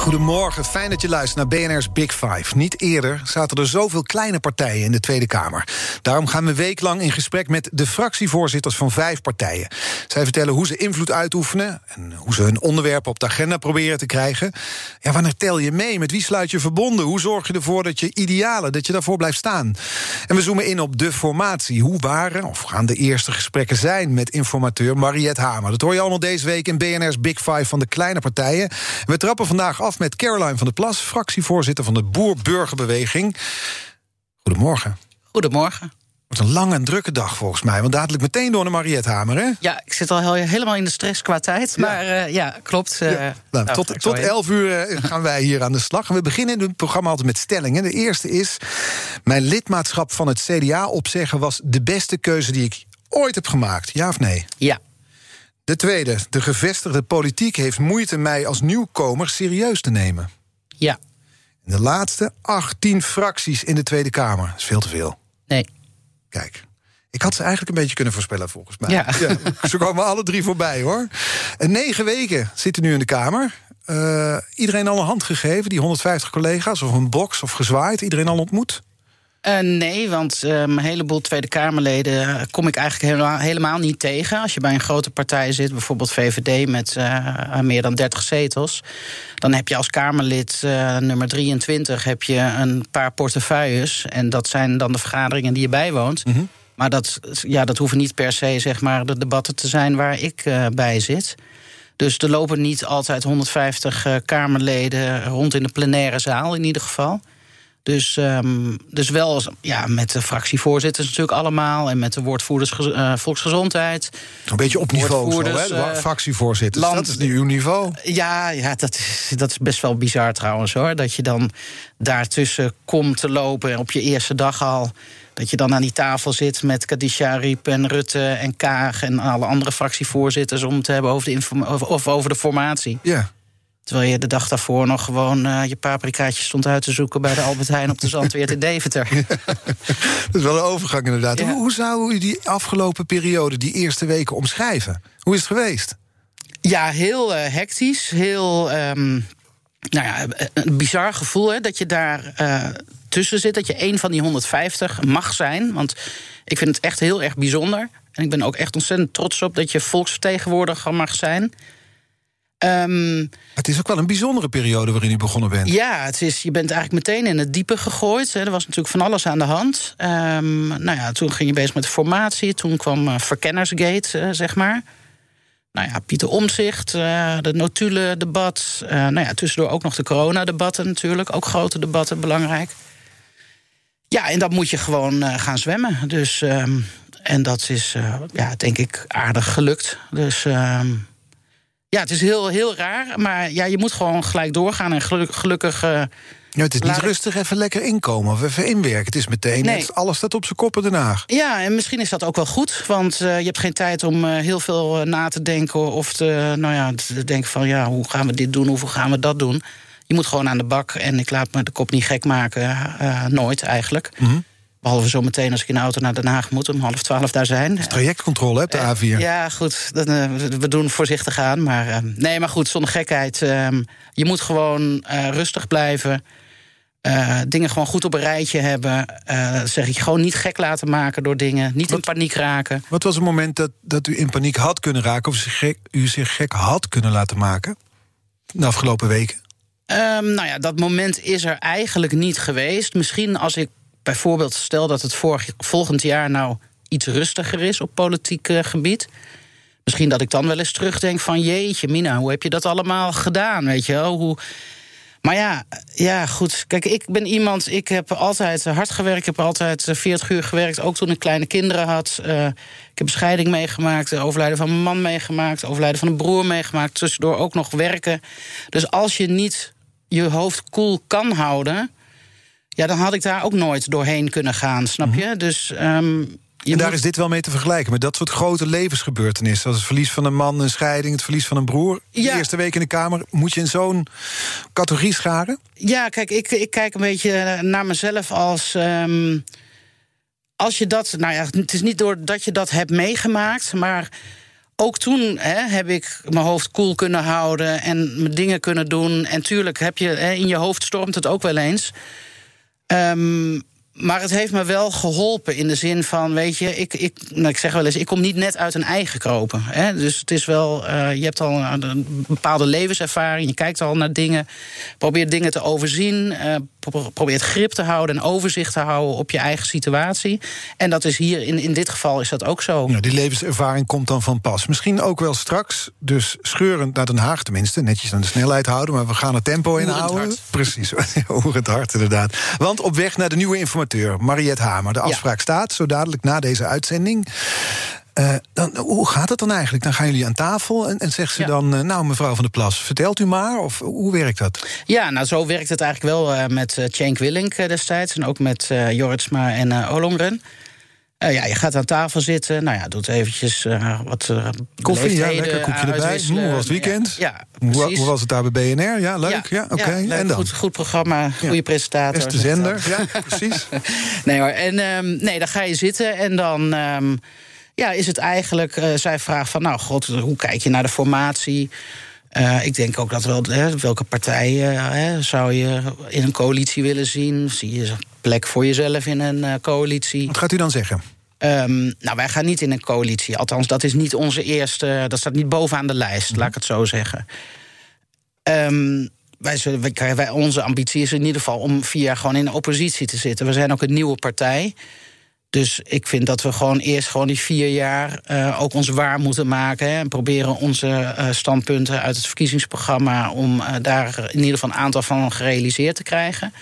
Goedemorgen, fijn dat je luistert naar BNR's Big Five. Niet eerder zaten er zoveel kleine partijen in de Tweede Kamer. Daarom gaan we weeklang in gesprek met de fractievoorzitters van vijf partijen. Zij vertellen hoe ze invloed uitoefenen en hoe ze hun onderwerpen op de agenda proberen te krijgen. Ja, wanneer tel je mee? Met wie sluit je verbonden? Hoe zorg je ervoor dat je idealen, dat je daarvoor blijft staan? En we zoomen in op de formatie. Hoe waren of gaan de eerste gesprekken zijn met informateur Mariette Hamer? Dat hoor je allemaal deze week in BNR's Big Five van de kleine partijen. En we trappen vandaag af met Caroline van der Plas, fractievoorzitter van de Boer-Burgerbeweging. Goedemorgen. Goedemorgen. Het wordt een lange en drukke dag volgens mij. Want dadelijk meteen door naar Mariette Hamer, hè? Ja, ik zit al helemaal in de stress qua tijd. Maar ja, uh, ja klopt. Uh, ja. Nou, nou, tot tot 11 uur uh, gaan wij hier aan de slag. En we beginnen in het programma altijd met stellingen. De eerste is... mijn lidmaatschap van het CDA opzeggen... was de beste keuze die ik ooit heb gemaakt. Ja of nee? Ja. De tweede, de gevestigde politiek heeft moeite mij als nieuwkomer serieus te nemen. Ja. En de laatste, 18 fracties in de Tweede Kamer. Dat is veel te veel. Nee. Kijk, ik had ze eigenlijk een beetje kunnen voorspellen, volgens mij. Ja. ja ze komen alle drie voorbij, hoor. En negen weken zitten nu in de Kamer. Uh, iedereen al een hand gegeven, die 150 collega's, of een box of gezwaaid. Iedereen al ontmoet? Uh, nee, want uh, een heleboel Tweede Kamerleden kom ik eigenlijk helemaal, helemaal, niet tegen. Als je bij een grote partij zit, bijvoorbeeld VVD met uh, meer dan 30 zetels, dan heb je als Kamerlid nummer 23 heb je een paar portefeuilles. En dat zijn dan de vergaderingen die je bijwoont. Mm -hmm. Maar dat, ja, dat hoeven niet per se zeg maar, de debatten te zijn waar ik bij zit. Dus er lopen niet altijd 150 Kamerleden rond in de plenaire zaal, in ieder geval. Dus, um, dus wel ja, met de fractievoorzitters natuurlijk allemaal... en met de woordvoerders uh, volksgezondheid. Een beetje op niveau zo, hè? Uh, fractievoorzitters, land, dat is nu uw niveau. Ja, ja dat, is, dat is best wel bizar trouwens, hoor. Dat je dan daartussen komt te lopen op je eerste dag al... dat je dan aan die tafel zit met Kadisha Riep en Rutte en Kaag... en alle andere fractievoorzitters om te hebben over de, of over de formatie. Ja. Terwijl je de dag daarvoor nog gewoon uh, je paprikaatjes stond uit te zoeken bij de Albert Heijn op de Zandweert in Deventer. dat is wel een overgang inderdaad. Ja. Hoe, hoe, zou u die afgelopen periode, die eerste weken omschrijven? Hoe is het geweest? Ja, heel uh, hectisch. Heel. Um, nou ja, een bizar gevoel hè, dat je daar uh, tussen zit. Dat je een van die 150 mag zijn. Want ik vind het echt heel erg bijzonder. En ik ben ook echt ontzettend trots op dat je volksvertegenwoordiger mag zijn. Um, het is ook wel een bijzondere periode waarin u begonnen bent. Ja, het is, je bent eigenlijk meteen in het diepe gegooid. Hè. Er was natuurlijk van alles aan de hand. Um, nou ja, toen ging je bezig met de formatie. Toen kwam uh, Verkennersgate, uh, zeg maar. Nou ja, Pieter Omzicht, uh, de notulen-debat. nou ja, tussendoor ook nog de coronadebatten natuurlijk. Ook grote debatten, belangrijk. Ja, en dat moet je gewoon gaan zwemmen. Dus, um, en dat is, ja, denk ik, aardig gelukt. Dus... Ja, het is heel, heel raar. Maar ja, je moet gewoon gelijk doorgaan. En gelukkig. gelukkig uh, ja, het is niet rustig even lekker inkomen of even inwerken. Het is meteen, nee. alles staat op zijn kop Den Haag. Ja, en misschien is dat ook wel goed. Want uh, je hebt geen tijd om uh, heel veel na te denken... of te, nou ja, te denken van ja, hoe gaan we dit doen, hoe gaan we dat doen. Je moet gewoon aan de bak en ik laat me de kop niet gek maken. nooit eigenlijk. Mm -hmm. Behalve zo meteen als ik in de auto naar Den Haag moet, om half twaalf daar zijn. Trajectcontrole, op de A4. Ja, goed. Dan, uh, we doen voorzichtig aan. Maar uh, nee, maar goed, zonder gekheid. Uh, je moet gewoon rustig blijven. dingen gewoon goed op een rijtje hebben. zeg ik gewoon niet gek laten maken door dingen. Niet wat, in paniek raken. Wat was het moment dat, dat u in paniek had kunnen raken... of zich gek, u zich gek had kunnen laten maken? De afgelopen weken? Um, nou ja, dat moment is er eigenlijk niet geweest. Misschien als ik bijvoorbeeld, stel dat het vorig, volgend jaar nou iets rustiger is op politiek uh, gebied. Misschien dat ik dan wel eens terugdenk van jeetje, Mina, hoe heb je dat allemaal gedaan? Weet je wel? Hoe... Maar ja, ja, goed. Kijk, ik ben iemand, ik heb altijd hard gewerkt. Ik heb altijd 40 uur gewerkt, ook toen ik kleine kinderen had. Uh, ik heb scheiding meegemaakt, overlijden van mijn man meegemaakt... overlijden van een broer meegemaakt, tussendoor ook nog werken. Dus als je niet je hoofd koel kan houden. Ja, dan had ik daar ook nooit doorheen kunnen gaan, snap je? Dus. ehm, je En daar moet- is dit wel mee te vergelijken. Met dat soort grote levensgebeurtenissen. Als het verlies van een man, een scheiding, het verlies van een broer. De eerste week in de Kamer. Moet je in zo'n categorie scharen? Ja, kijk, ik, ik kijk een beetje naar mezelf als. ehm, als je dat. Nou ja, het is niet doordat je dat hebt meegemaakt, maar. Ook toen hè, heb ik mijn hoofd koel kunnen houden en mijn dingen kunnen doen. En tuurlijk heb je hè, in je hoofd stormt het ook wel eens. Ehm, maar het heeft me wel geholpen in de zin van, weet je, ik, ik, nou, ik zeg wel eens, ik kom niet net uit een ei gekropen. Hè? Dus het is wel, eh, je hebt al een, bepaalde levenservaring, je kijkt al naar dingen, probeert dingen te overzien, eh, probeert grip te houden en overzicht te houden op je eigen situatie. En dat is hier, in, in dit geval is dat ook zo. Nou, die levenservaring komt dan van pas. Misschien ook wel straks, dus scheurend naar Den Haag tenminste. Netjes aan de snelheid houden, maar we gaan het tempo inhouden. Precies, oerend hard inderdaad. Want op weg naar de nieuwe informateur, Mariette Hamer. De afspraak staat, zo dadelijk na deze uitzending. Eh, dan, hoe gaat het dan eigenlijk? Dan gaan jullie aan tafel en, en zegt ze Ja. dan... eh, nou, mevrouw van der Plas, vertelt u maar? Of hoe werkt dat? Ja, nou zo werkt het eigenlijk wel eh, met Cenk Willink destijds. En ook met Jorritsma en Olongren. Ja, je gaat aan tafel zitten. Nou ja, doet eventjes wat Koffie, ja, lekker koekje erbij. uitwisselen. Hoe was het weekend? Ja, Hoe, was het daar bij BNR? Ja, leuk. Ja, oké. en dan? Goed, goed programma, goede presentator. Beste zender, ja, precies. Nee hoor, en ehm, nee, dan ga je zitten en dan ehm, ja, is het eigenlijk... eh, zij vraagt van, nou god, hoe kijk je naar de formatie? Eh, ik denk ook dat wel, hè, welke partij eh, hè, zou je in een coalitie willen zien? Zie je een plek voor jezelf in een coalitie? Wat gaat u dan zeggen? Ehm, nou, wij gaan niet in een coalitie. Althans, dat is niet onze eerste. Dat staat niet bovenaan de lijst, laat ik het zo zeggen. Ehm, wij zullen, wij, wij- onze ambitie is in ieder geval om vier jaar gewoon in de oppositie te zitten. We zijn ook een nieuwe partij. Dus ik vind dat we gewoon eerst gewoon die vier jaar eh, ook ons waar moeten maken. Hè, en proberen onze eh, standpunten uit het verkiezingsprogramma... om eh, daar in ieder geval een aantal van gerealiseerd te krijgen.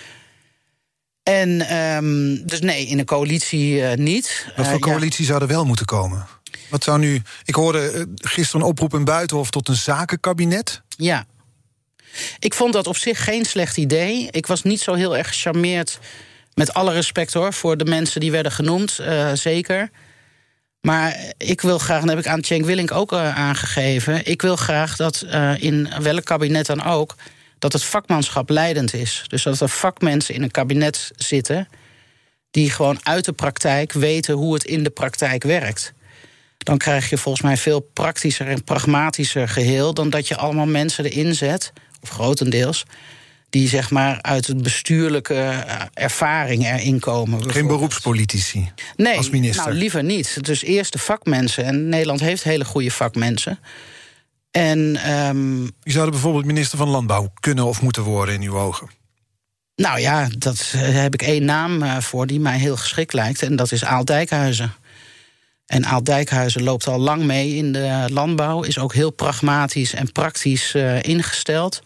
En ehm, dus nee, in een coalitie niet. Wat voor ja. coalitie zou er wel moeten komen? Wat zou nu. Ik hoorde gisteren een oproep in Buitenhof tot een zakenkabinet. Ja. Ik vond dat op zich geen slecht idee. Ik was niet zo heel erg gecharmeerd, met alle respect hoor, voor de mensen die werden genoemd, eh, zeker. Maar ik wil graag, en dat heb ik aan Cenk Willink ook eh, aangegeven... ik wil graag dat eh, in welk kabinet dan ook... dat het vakmanschap leidend is. Dus dat er vakmensen in een kabinet zitten... die gewoon uit de praktijk weten hoe het in de praktijk werkt dan krijg je volgens mij veel praktischer en pragmatischer geheel dan dat je allemaal mensen erin zet, of grotendeels, die zeg maar uit het bestuurlijke eh, ervaring erin komen. Geen beroepspolitici. nee, als minister. Nou, liever niet. Dus eerst de vakmensen. En Nederland heeft hele goede vakmensen. En ehm, Wie zou er bijvoorbeeld minister van Landbouw kunnen of moeten worden in uw ogen? nou ja, dat eh, heb ik één naam eh, voor die mij heel geschikt lijkt. En dat is Aal Dijkhuizen. En Aal Dijkhuizen loopt al lang mee in de landbouw. Is ook heel pragmatisch en praktisch ingesteld.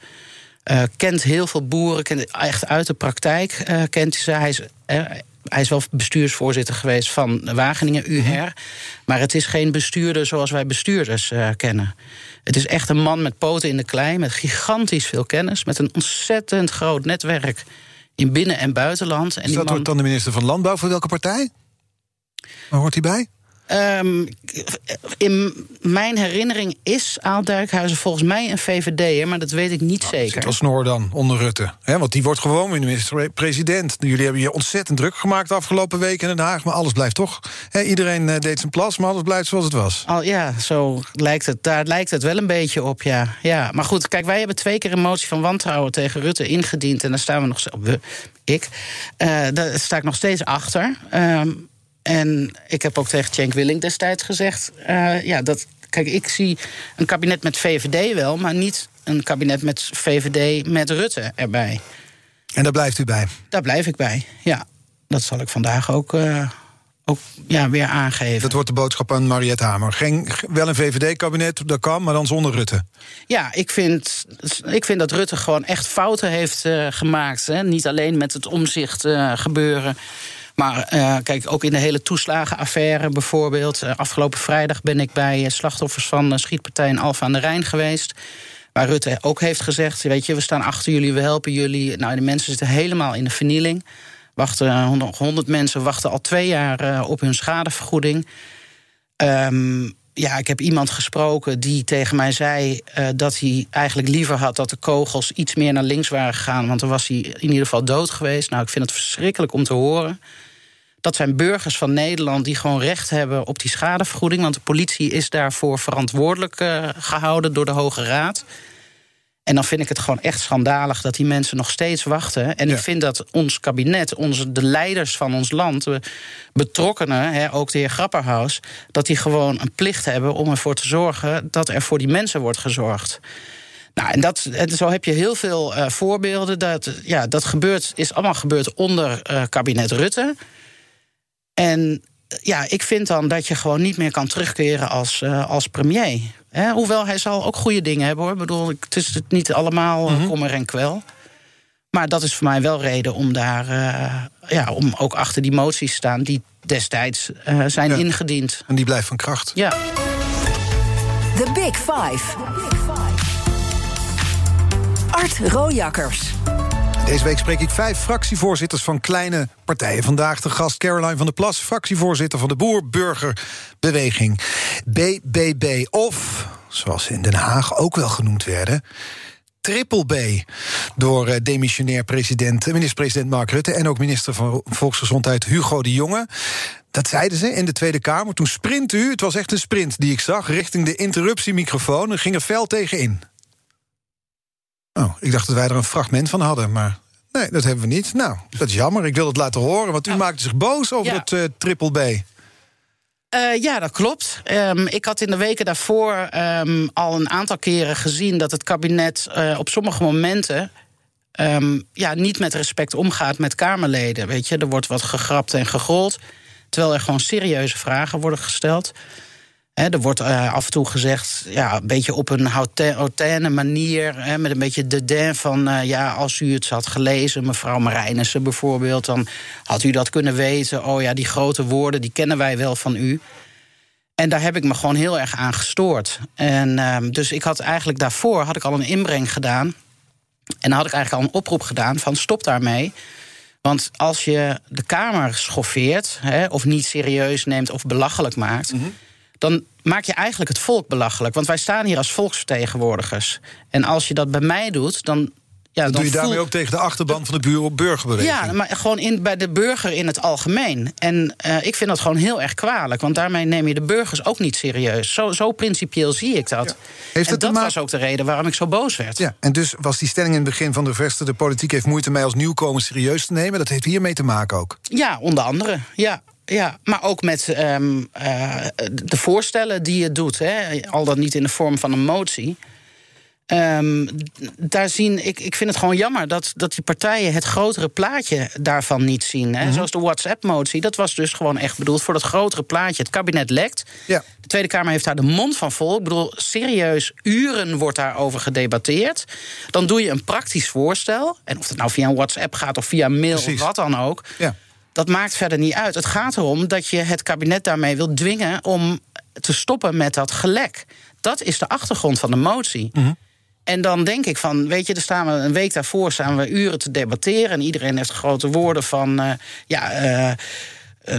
Eh, kent heel veel boeren, kent echt uit de praktijk. eh, kent hij ze. Hij is, eh, hij is wel bestuursvoorzitter geweest van Wageningen UR. Maar het is geen bestuurder zoals wij bestuurders kennen. Het is echt een man met poten in de klei, met gigantisch veel kennis, met een ontzettend groot netwerk in binnen- en buitenland. En Dus dat man- wordt dan de minister van Landbouw voor welke partij? Waar hoort hij bij? Ehm, in mijn herinnering is Aal Dijkhuizen volgens mij een VVD'er, maar dat weet ik niet Zit zeker. wel snor dan onder Rutte. Hè, want die wordt gewoon minister-president. Jullie hebben je ontzettend druk gemaakt de afgelopen weken in Den Haag. Maar alles blijft toch. Iedereen eh, deed zijn plas, maar alles blijft zoals het was. Al, ja, zo lijkt het. Daar lijkt het wel een beetje op, ja. ja. Maar goed, kijk, wij hebben twee keer een motie van wantrouwen tegen Rutte ingediend. En daar staan we nog. We, ik. eh, daar sta ik nog steeds achter. Ehm, en ik heb ook tegen Cenk Willing destijds gezegd. eh, ja, dat. Kijk, ik zie een kabinet met VVD wel, maar niet een kabinet met VVD met Rutte erbij. En daar blijft u bij. Daar blijf ik bij. Ja, dat zal ik vandaag ook, eh, ook ja, weer aangeven. Dat wordt de boodschap aan Mariette Hamer. Geen, wel een VVD-kabinet, dat kan, maar dan zonder Rutte. Ja, ik vind, ik vind dat Rutte gewoon echt fouten heeft eh, gemaakt. Hè. Niet alleen met het omzicht gebeuren. Maar eh, kijk, ook in de hele toeslagenaffaire bijvoorbeeld. Eh, afgelopen vrijdag ben ik bij eh, slachtoffers van schietpartij in Alphen aan de Rijn geweest. Waar Rutte ook heeft gezegd: Weet je, we staan achter jullie, we helpen jullie. Nou, de mensen zitten helemaal in de vernieling. Wachten, 100 mensen wachten al twee jaar op hun schadevergoeding. Um, ja, ik heb iemand gesproken die tegen mij zei uh, dat hij eigenlijk liever had dat de kogels iets meer naar links waren gegaan. Want dan was hij in ieder geval dood geweest. Nou, ik vind het verschrikkelijk om te horen. Dat zijn burgers van Nederland die gewoon recht hebben op die schadevergoeding. Want de politie is daarvoor verantwoordelijk uh, gehouden door de Hoge Raad. En dan vind ik het gewoon echt schandalig dat die mensen nog steeds wachten. En ik vind dat ons kabinet, onze, de leiders van ons land, betrokkenen, hè, ook de heer Grapperhaus, dat die gewoon een plicht hebben om ervoor te zorgen dat er voor die mensen wordt gezorgd. Nou, en, dat, en zo heb je heel veel uh, voorbeelden. Dat, ja, dat gebeurt, is allemaal gebeurd onder uh, kabinet Rutte. En ja, ik vind dan dat je gewoon niet meer kan terugkeren als, uh, als premier hoewel hij zal ook goede dingen hebben hoor. Ik bedoel, het is het niet allemaal mm kommer en kwel. Maar dat is voor mij wel reden om daar uh, ja, om ook achter die moties te staan die destijds uh, zijn ja. ingediend. En die blijft van kracht. Ja. The Big Five. Art Rojakkers. Deze week spreek ik vijf fractievoorzitters van kleine partijen. Vandaag de gast Caroline van der Plas, fractievoorzitter van de Boer-Burgerbeweging. BBB of, zoals ze in Den Haag ook wel genoemd werden... Triple B. Door uh, demissionair president, minister-president Mark Rutte en ook minister van Volksgezondheid Hugo de Jonge. Dat zeiden ze in de Tweede Kamer. Toen sprint u, het was echt een sprint die ik zag, richting de interruptiemicrofoon en ging er fel tegenin. Oh, ik dacht dat wij er een fragment van hadden, maar nee, dat hebben we niet. Nou, dat is jammer. Ik wil het laten horen, want u maakte zich boos over het uh, triple B. Uh, ja, dat klopt. Um, ik had in de weken daarvoor um, al een aantal keren gezien dat het kabinet uh, op sommige momenten um, ja, niet met respect omgaat met Kamerleden. Weet je, er wordt wat gegrapt en gegrold. Terwijl er gewoon serieuze vragen worden gesteld er wordt uh, af en toe gezegd, ja, een beetje op een hautaine manier, met een beetje de den van, uh, ja, als u het had gelezen, mevrouw Marijnissen bijvoorbeeld, dan had u dat kunnen weten. Oh ja, die grote woorden, die kennen wij wel van u. En daar heb ik me gewoon heel erg aan gestoord. En uh, dus ik had eigenlijk daarvoor had ik al een inbreng gedaan. En had ik eigenlijk al een oproep gedaan van stop daarmee. Want als je de Kamer schoffeert, of niet serieus neemt of belachelijk maakt. -hmm dan maak je eigenlijk het volk belachelijk. Want wij staan hier als volksvertegenwoordigers. En als je dat bij mij doet, dan ja, dan, doe je daarmee ook tegen de achterban van de burgerbeweging. Ja, maar gewoon in, bij de burger in het algemeen. En uh, ik vind dat gewoon heel erg kwalijk. Want daarmee neem je de burgers ook niet serieus. Zo, zo principieel zie ik dat. Heeft en dat was ook de reden waarom ik zo boos werd. Ja, en dus was die stelling in het begin van de verste... de politiek heeft moeite mij als nieuwkomer serieus te nemen. Dat heeft hiermee te maken ook. Ja, onder andere. Ja, ja, maar ook met um, uh, de voorstellen die je doet. Hè, al dat niet in de vorm van een motie. Um, daar zien, ik, ik vind het gewoon jammer dat, dat die partijen het grotere plaatje daarvan niet zien. Hè. Mm Zoals de WhatsApp-motie, dat was dus gewoon echt bedoeld voor dat grotere plaatje. Het kabinet lekt. Ja. De Tweede Kamer heeft daar de mond van vol. Ik bedoel, serieus, uren wordt daarover gedebatteerd. Dan doe je een praktisch voorstel. En of het nou via een WhatsApp gaat of via mail of wat dan ook. Ja dat maakt verder niet uit. Het gaat erom dat je het kabinet daarmee wil dwingen om te stoppen met dat gelek. Dat is de achtergrond van de motie. Mhm. En dan denk ik van, weet je, er staan we een week daarvoor staan we uren te debatteren. En iedereen heeft grote woorden van, uh, ja. Uh,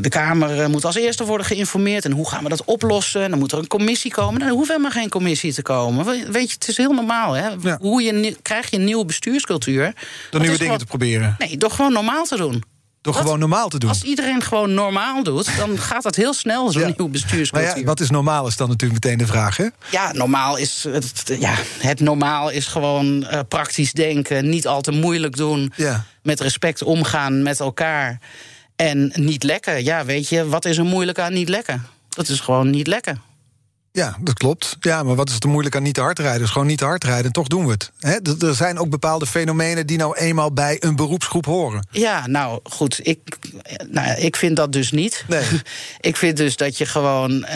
de Kamer moet als eerste worden geïnformeerd. En hoe gaan we dat oplossen? En dan moet er een commissie komen. Nou, er hoeft helemaal geen commissie te komen. Weet je, het is heel normaal. Hè? Hoe je, krijg je een nieuwe bestuurscultuur? Door nieuwe dingen te proberen. Nee, door gewoon normaal te doen. Door gewoon normaal te doen. Als iedereen gewoon normaal doet, dan gaat dat heel snel, zo'n ja. nieuw bestuurscultuur. Ja, wat is normaal is dan natuurlijk meteen de vraag, hè? Ja, normaal is... Het, ja, het normaal is gewoon uh, praktisch denken, niet al te moeilijk doen... Ja. met respect omgaan met elkaar en niet lekken. Ja, weet je, wat is er moeilijk aan niet lekken? Dat is gewoon niet lekken. Ja, dat klopt. Ja, maar wat is er moeilijk aan niet te hard rijden? Dus gewoon niet te hard rijden en toch doen we het. He, er zijn ook bepaalde fenomenen die nou eenmaal bij een beroepsgroep horen. Ja, nou goed, ik, nou, ik vind dat dus niet. Nee. ik vind dus dat je gewoon uh,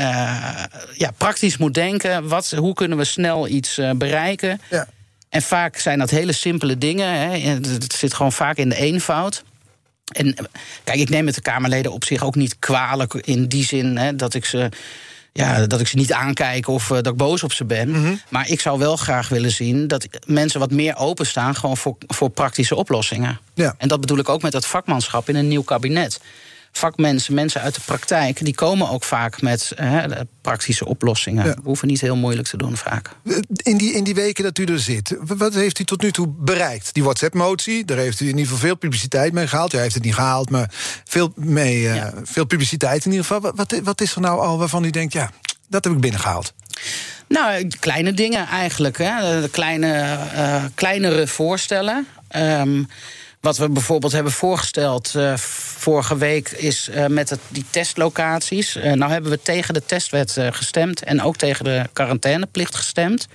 ja, praktisch moet denken. Wat, hoe kunnen we snel iets uh, bereiken? Ja. En vaak zijn dat hele simpele dingen. Hè. Het zit gewoon vaak in de eenvoud. En kijk, ik neem het de Kamerleden op zich ook niet kwalijk in die zin hè, dat ik ze ja, dat ik ze niet aankijk of dat ik boos op ze ben. Mhm. Maar ik zou wel graag willen zien dat mensen wat meer openstaan... gewoon voor, voor praktische oplossingen. Ja. En dat bedoel ik ook met dat vakmanschap in een nieuw kabinet vakmensen, mensen uit de praktijk, die komen ook vaak met hè, praktische oplossingen. Ja. We hoeven niet heel moeilijk te doen vaak. In die, in die weken dat u er zit, wat heeft u tot nu toe bereikt? Die WhatsApp-motie, daar heeft u in ieder geval veel publiciteit mee gehaald. U heeft het niet gehaald, maar veel, mee, eh, veel publiciteit in ieder geval. Wat, wat, is er nou al waarvan u denkt, ja, dat heb ik binnengehaald? Nou, kleine dingen eigenlijk. Hè. De kleine, eh, kleinere voorstellen. Ehm, wat we bijvoorbeeld hebben voorgesteld eh, vorige week is eh, met het, die testlocaties. Eh, nou hebben we tegen de testwet gestemd en ook tegen de quarantaineplicht gestemd.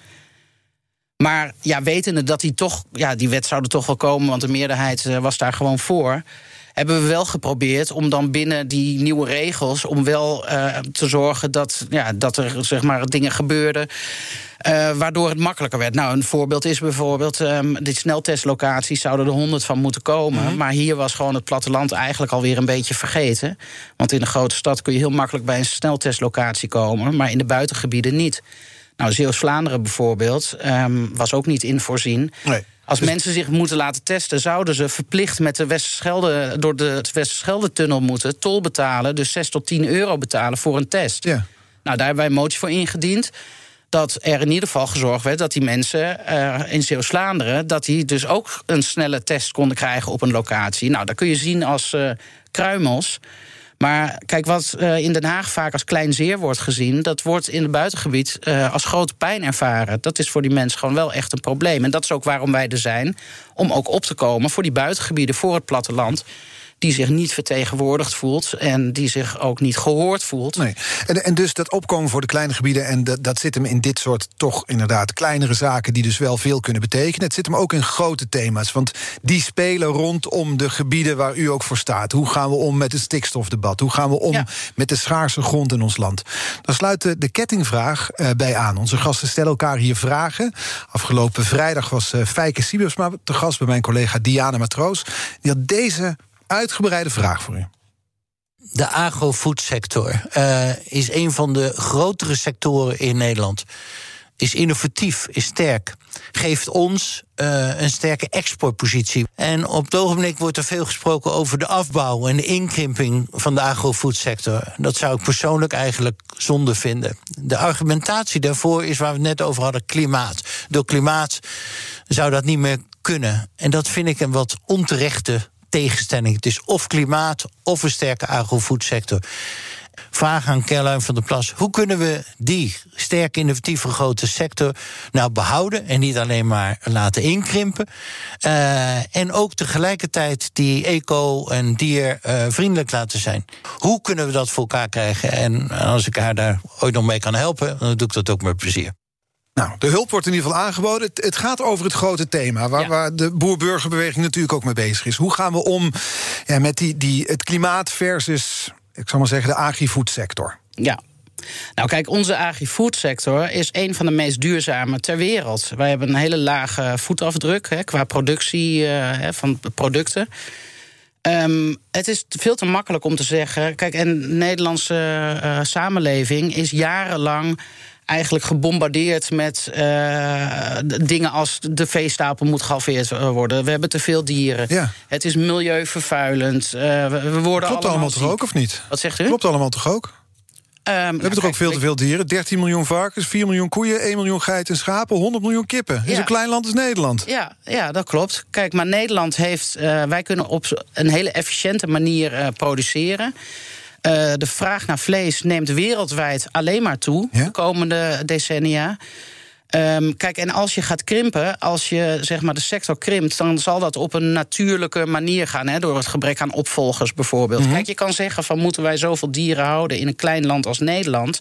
Maar ja, wetende dat die toch, ja, die wet zou er toch wel komen, want de meerderheid was daar gewoon voor. Hebben we wel geprobeerd om dan binnen die nieuwe regels, om wel eh, te zorgen dat, ja, dat er zeg maar dingen gebeurden. eh, waardoor het makkelijker werd. Nou, een voorbeeld is bijvoorbeeld. ehm die sneltestlocaties zouden er honderd van moeten komen. Maar hier was gewoon het platteland eigenlijk alweer een beetje vergeten. Want in een grote stad kun je heel makkelijk bij een sneltestlocatie komen. Maar in de buitengebieden niet. Nou, Zeeuws-Vlaanderen bijvoorbeeld ehm, was ook niet in voorzien. Nee. Als mensen zich moeten laten testen, zouden ze verplicht met de Westerschelde, door de Westerschelde-tunnel moeten tol betalen. Dus 6 tot 10 euro betalen voor een test. Ja. Nou, daar hebben wij een motie voor ingediend. Dat er in ieder geval gezorgd werd dat die mensen eh, in Zeeuws-Vlaanderen... dat die dus ook een snelle test konden krijgen op een locatie. Nou, dat kun je zien als eh, kruimels. Maar kijk, wat eh, in Den Haag vaak als klein zeer wordt gezien... dat wordt in het buitengebied eh, als grote pijn ervaren. Dat is voor die mensen gewoon wel echt een probleem. En dat is ook waarom wij er zijn, om ook op te komen... voor die buitengebieden, voor het platteland die zich niet vertegenwoordigd voelt... en die zich ook niet gehoord voelt. Nee. En, en dus dat opkomen voor de kleine gebieden... en dat, dat zit hem in dit soort toch inderdaad kleinere zaken... die dus wel veel kunnen betekenen. Het zit hem ook in grote thema's. Want die spelen rondom de gebieden waar u ook voor staat. Hoe gaan we om met het stikstofdebat? Hoe gaan we om Ja. met de schaarse grond in ons land? Dan sluit de, de kettingvraag eh, bij aan. Onze gasten stellen elkaar hier vragen. Afgelopen vrijdag was eh Fijke Siebersma te gast... bij mijn collega Diana Matroos. Die had deze uitgebreide vraag voor u. De agrofoodsector uh, is een van de grotere sectoren in Nederland. Is innovatief, is sterk. Geeft ons uh, een sterke exportpositie. En op het ogenblik wordt er veel gesproken over de afbouw en de inkrimping van de agrofoodsector. Dat zou ik persoonlijk eigenlijk zonde vinden. De argumentatie daarvoor is waar we het net over hadden: klimaat. Door klimaat zou dat niet meer kunnen. En dat vind ik een wat onterechte tegenstelling. Het is of klimaat of een sterke agrofoodsector. Vraag aan Caroline van der Plas: hoe kunnen we die sterk innovatieve grote sector nou behouden en niet alleen maar laten inkrimpen? Uh, en ook tegelijkertijd die eco- en diervriendelijk uh, laten zijn. Hoe kunnen we dat voor elkaar krijgen? En als ik haar daar ooit nog mee kan helpen, dan doe ik dat ook met plezier. Nou, de hulp wordt in ieder geval aangeboden. Het, het gaat over het grote thema, waar, ja. waar de boer-burgerbeweging natuurlijk ook mee bezig is. Hoe gaan we om ja, met die, die, het klimaat versus, ik zal maar zeggen, de agri-foodsector? Ja, nou, kijk, onze agri-foodsector is een van de meest duurzame ter wereld. Wij hebben een hele lage voetafdruk hè, qua productie uh, hè, van producten. Um, het is veel te makkelijk om te zeggen. Kijk, en de Nederlandse uh, samenleving is jarenlang eigenlijk gebombardeerd met uh, dingen als de veestapel moet gehalveerd worden. We hebben te veel dieren. Ja. Het is milieuvervuilend. Uh, we, worden Klopt allemaal toch ook, of niet? Wat zegt u? Klopt allemaal toch ook? Um, we hebben toch ook veel te veel dieren? 13 miljoen varkens, 4 miljoen koeien, 1 miljoen geiten en schapen, 100 miljoen kippen. Ja. is een klein land als Nederland. Ja, ja, dat klopt. Kijk, maar Nederland heeft. Uh, wij kunnen op een hele efficiënte manier uh, produceren. Uh, de vraag naar vlees neemt wereldwijd alleen maar toe ja? de komende decennia. Um, kijk, en als je gaat krimpen, als je zeg maar de sector krimpt, dan zal dat op een natuurlijke manier gaan, hè, door het gebrek aan opvolgers bijvoorbeeld. Mhm. Mm -hmm. Kijk, je kan zeggen van moeten wij zoveel dieren houden in een klein land als Nederland?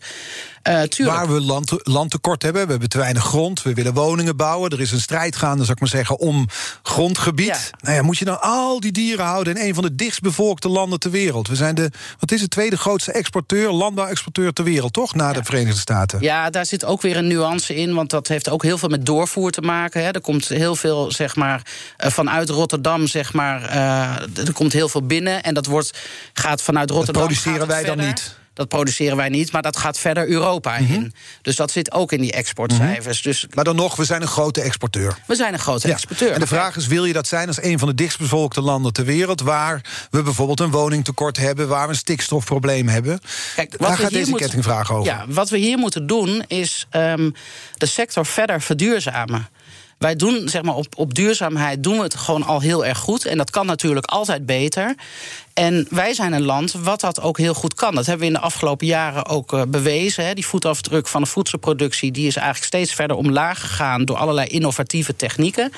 Uh, Waar we land, landtekort hebben, we hebben te weinig grond, we willen woningen bouwen, er is een strijd gaande, zou ik maar zeggen, om grondgebied. Ja. Nou ja, moet je dan al die dieren houden in een van de dichtstbevolkte landen ter wereld? We zijn de, wat is het, tweede grootste exporteur, landbouwexporteur ter wereld, toch? Na ja. de Verenigde Staten. Ja, daar zit ook weer een nuance in, want dat heeft ook heel veel met doorvoer te maken. Hè. Er komt heel veel, zeg maar, uh, vanuit Rotterdam, zeg maar, uh, er komt heel veel binnen en dat wordt, gaat vanuit Rotterdam. Dat produceren wij verder. dan niet. Dat produceren wij niet, maar dat gaat verder Europa Mhm. in. Dus dat zit ook in die exportcijfers. Dus Maar dan nog, we zijn een grote exporteur. we zijn een grote Ja. exporteur. En de vraag is, wil je dat zijn als een van de dichtstbevolkte landen ter wereld... waar we bijvoorbeeld een woningtekort hebben... waar we een stikstofprobleem hebben? Kijk, Daar gaat deze moeten- kettingvraag over. Ja, wat we hier moeten doen is ehm, de sector verder verduurzamen. Wij doen zeg maar, op, op duurzaamheid doen we het gewoon al heel erg goed. En dat kan natuurlijk altijd beter. En wij zijn een land wat dat ook heel goed kan. Dat hebben we in de afgelopen jaren ook eh, bewezen. Hè. Die voetafdruk van de voedselproductie die is eigenlijk steeds verder omlaag gegaan door allerlei innovatieve technieken.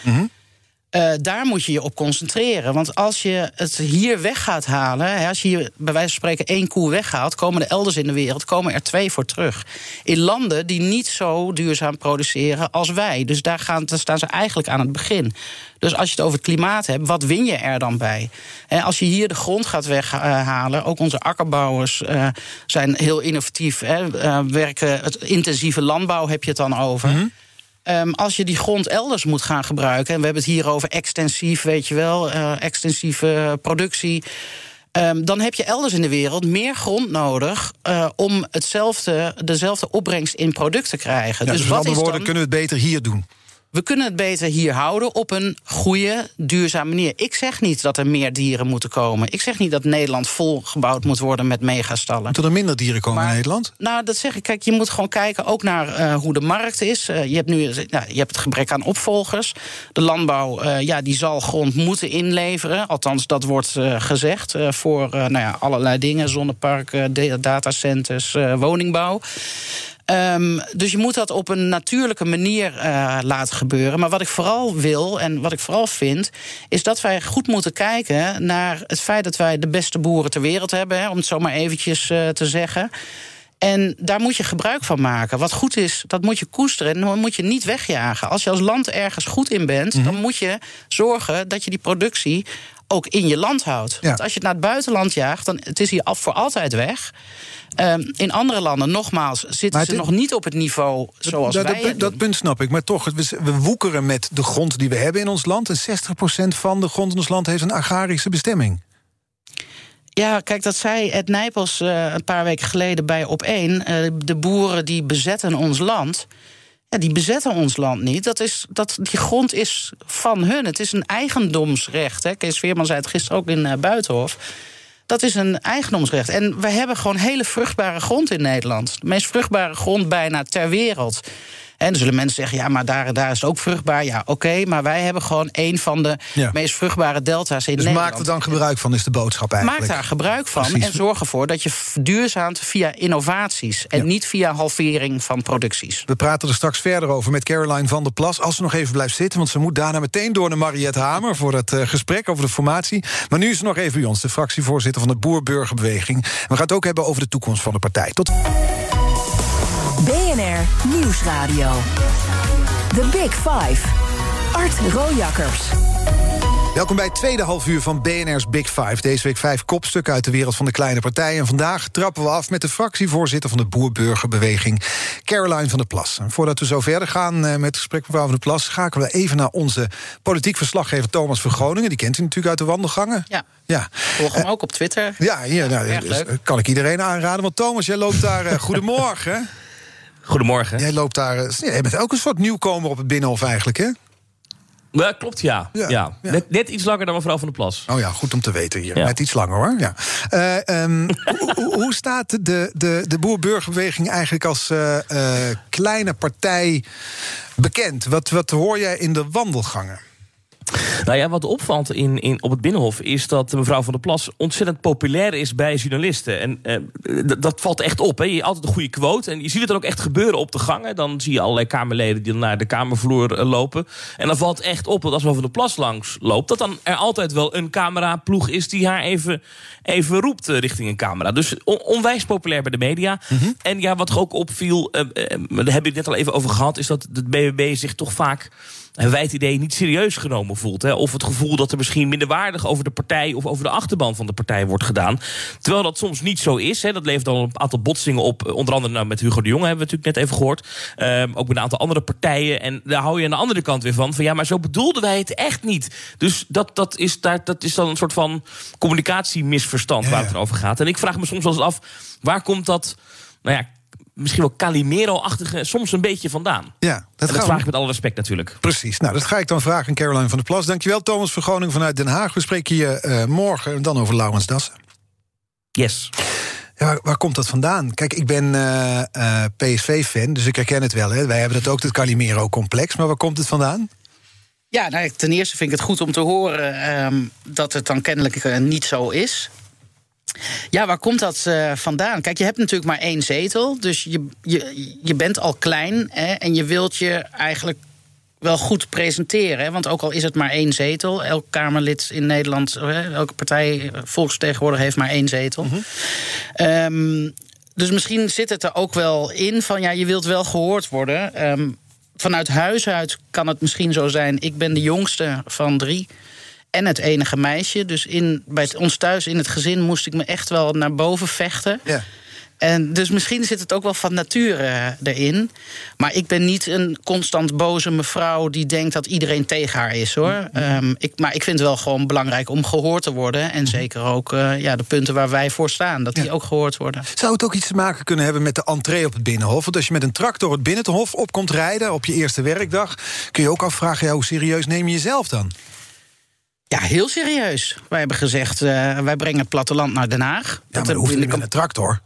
Eh, daar moet je je op concentreren. Want als je het hier weg gaat halen, hè, als je hier bij wijze van spreken één koe weghaalt, komen er elders in de wereld komen er twee voor terug. In landen die niet zo duurzaam produceren als wij. Dus daar, gaan, daar staan ze eigenlijk aan het begin. Dus als je het over het klimaat hebt, wat win je er dan bij? Hè, als je hier de grond gaat weghalen, ook onze akkerbouwers eh, zijn heel innovatief. Hè, eh, werken, het intensieve landbouw heb je het dan over. Ehm, als je die grond elders moet gaan gebruiken, en we hebben het hier over extensief, weet je wel, eh, extensieve productie. ehm, dan heb je elders in de wereld meer grond nodig eh, om hetzelfde, dezelfde opbrengst in product te krijgen. Ja, dus dus met wat andere is woorden, dan, kunnen we het beter hier doen. We kunnen het beter hier houden op een goede, duurzame manier. Ik zeg niet dat er meer dieren moeten komen. Ik zeg niet dat Nederland volgebouwd moet worden met megastallen. Moeten er minder dieren komen in Nederland? Nou, dat zeg ik. Kijk, je moet gewoon kijken ook naar eh, hoe de markt is. Eh, je hebt nu nou, je hebt het gebrek aan opvolgers. De landbouw eh, ja, die zal grond moeten inleveren. Althans, dat wordt eh, gezegd. eh, voor eh, nou ja, allerlei dingen: zonneparken, datacenters, eh, woningbouw. Ehm, dus je moet dat op een natuurlijke manier eh, laten gebeuren. Maar wat ik vooral wil en wat ik vooral vind, is dat wij goed moeten kijken naar het feit dat wij de beste boeren ter wereld hebben, hè, om het zo maar eventjes eh, te zeggen. En daar moet je gebruik van maken. Wat goed is, dat moet je koesteren en dat moet je niet wegjagen. Als je als land ergens goed in bent, Mhm. dan moet je zorgen dat je die productie ook in je land houdt. Ja. Want als je het naar het buitenland jaagt, dan het is hier af voor altijd weg. Ehm, in andere landen, nogmaals, zitten ze nog niet op het niveau zoals dat, wij dat, punt snap ik, maar toch, we, we woekeren met de grond die we hebben in ons land. En 60% van de grond in ons land heeft een agrarische bestemming. Ja, kijk, dat zei Ed Nijpels eh, een paar weken geleden bij Op1. Eh, de boeren die bezetten ons land. Die bezetten ons land niet. Dat is, dat, die grond is van hun. Het is een eigendomsrecht. Hè. Kees Veerman zei het gisteren ook in eh, Buitenhof. Dat is een eigendomsrecht. En we hebben gewoon hele vruchtbare grond in Nederland. De meest vruchtbare grond bijna ter wereld. En dan zullen mensen zeggen, ja, maar daar, daar is het ook vruchtbaar. Ja, oké, maar wij hebben gewoon een van de Ja. meest vruchtbare delta's in Dus Nederland. maak er dan gebruik van, is de boodschap eigenlijk. Maak daar gebruik van Precies. en zorg ervoor dat je verduurzaamt via innovaties en Ja. niet via halvering van producties. We praten er straks verder over met Caroline van der Plas. Als ze nog even blijft zitten, want ze moet daarna meteen door naar Mariette Hamer... voor het eh, gesprek over de formatie. Maar nu is ze nog even bij ons, de fractievoorzitter van de Boer-Burgerbeweging. We gaan het ook hebben over de toekomst van de partij. Tot BNR Nieuwsradio. The Big Five. Art Rojakkers. Welkom bij het tweede halfuur van BNR's Big Five. Deze week vijf kopstukken uit de wereld van de kleine partijen. En vandaag trappen we af met de fractievoorzitter van de Boer-Burgerbeweging, Caroline van der Plas. En voordat we zo verder gaan eh, met het gesprek met mevrouw van der Plas, schakelen we even naar onze politiek verslaggever Thomas van Groningen. Die kent u natuurlijk uit de wandelgangen. Ja, Ja. volg hem ook op Twitter. Ja, hier, nou, Erg dus, leuk. eh, kan ik iedereen aanraden. Want Thomas, jij loopt daar. eh, goedemorgen. Goedemorgen. Jij loopt daar. eh, jij bent ook een soort nieuwkomer op het Binnenhof eigenlijk, hè? Ja, klopt, ja. Ja, ja. ja. Net, net iets langer dan mevrouw van der Plas. Oh ja, goed om te weten hier. Net iets langer hoor. Ja. Eh, ehm, hoe, staat de, de, de boer-burgerbeweging eigenlijk als eh, kleine partij bekend? Wat, wat hoor jij in de wandelgangen? Nou ja, wat opvalt in, in, op het Binnenhof is dat mevrouw van der Plas ontzettend populair is bij journalisten. En eh, dat valt echt op. Hè. Je hebt altijd een goede quote. En je ziet het dan ook echt gebeuren op de gangen. Dan zie je allerlei Kamerleden die naar de Kamervloer eh, lopen. En dan valt echt op dat als mevrouw van der Plas langs loopt, dat dan er altijd wel een cameraploeg is die haar even, even roept eh, richting een camera. Dus on- onwijs populair bij de media. En ja, wat ook opviel, eh, daar hebben we het net al even over gehad, is dat het BBB zich toch vaak hebben wij het idee niet serieus genomen voelt. Hè, of het gevoel dat er misschien minderwaardig over de partij of over de achterban van de partij wordt gedaan. Terwijl dat soms niet zo is. Hè. Dat levert dan een aantal botsingen op. Onder andere nou, met Hugo de Jonge hebben we natuurlijk net even gehoord. Ehm, ook met een aantal andere partijen. En daar hou je aan de andere kant weer van. Van ja, maar zo bedoelden wij het echt niet. Dus dat, dat, is, daar, dat is dan een soort van communicatiemisverstand waar het over gaat. En ik vraag me soms wel eens af, waar komt dat, nou ja, misschien wel Calimero-achtige, soms een beetje vandaan? Ja, dat, dat vraag ik met alle respect natuurlijk. Precies, nou dat ga ik dan vragen aan Caroline van der Plas. Dankjewel Thomas van Groningen vanuit Den Haag. We spreken je uh, morgen dan over Laurens Dassen. Yes. Ja, waar, waar, komt dat vandaan? Kijk, ik ben uh, uh, PSV-fan, dus ik herken het wel. Hè. Wij hebben dat ook, het Calimero-complex. Maar waar komt het vandaan? Ja, nou, ten eerste vind ik het goed om te horen um, dat het dan kennelijk uh, niet zo is. Ja, waar komt dat uh, vandaan? Kijk, je hebt natuurlijk maar één zetel. Dus je, je, je bent al klein hè, en je wilt je eigenlijk wel goed presenteren. Hè? Want ook al is het maar één zetel, elk Kamerlid in Nederland, elke partij, volksvertegenwoordiger heeft maar één zetel. Mm -hmm. um, dus misschien zit het er ook wel in van ja, je wilt wel gehoord worden. Um, vanuit huis uit kan het misschien zo zijn. Ik ben de jongste van drie en het enige meisje. Dus in, bij ons thuis in het gezin moest ik me echt wel naar boven vechten. Ja. En dus misschien zit het ook wel van nature erin. Maar ik ben niet een constant boze mevrouw die denkt dat iedereen tegen haar is hoor. Mm -hmm. um, ik, maar ik vind het wel gewoon belangrijk om gehoord te worden. En zeker ook uh, ja, de punten waar wij voor staan, dat die ook gehoord worden. Zou het ook iets te maken kunnen hebben met de entree op het Binnenhof? Want als je met een tractor het Binnenhof op komt rijden op je eerste werkdag, kun je ook afvragen: ja, hoe serieus neem je jezelf dan? Ja, heel serieus. Wij hebben gezegd, uh, wij brengen het platteland naar Den Haag. Ja, dat hoeft niet met een tractor.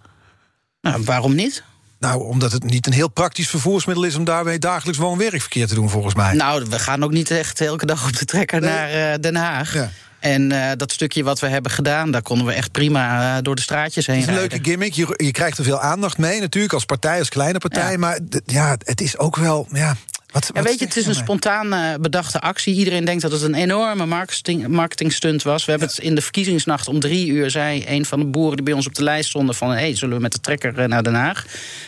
Nou, waarom niet? Nou, omdat het niet een heel praktisch vervoersmiddel is om daarmee dagelijks woon-werkverkeer te doen, volgens mij. Nou, we gaan ook niet echt elke dag op de trekker nee. naar uh, Den Haag. Ja. En uh, dat stukje wat we hebben gedaan, daar konden we echt prima uh, door de straatjes heen. Het is een leuke gimmick. Je, je, krijgt er veel aandacht mee, natuurlijk, als partij, als kleine partij. Ja. Maar ja, het is ook wel. Ja, wat, ja, weet je, het is een spontaan uh, bedachte actie. Iedereen denkt dat het een enorme marketing, marketingstunt was. We hebben ja. het in de verkiezingsnacht om drie uur... zei een van de boeren die bij ons op de lijst stonden... van hey, zullen we met de trekker naar Den Haag?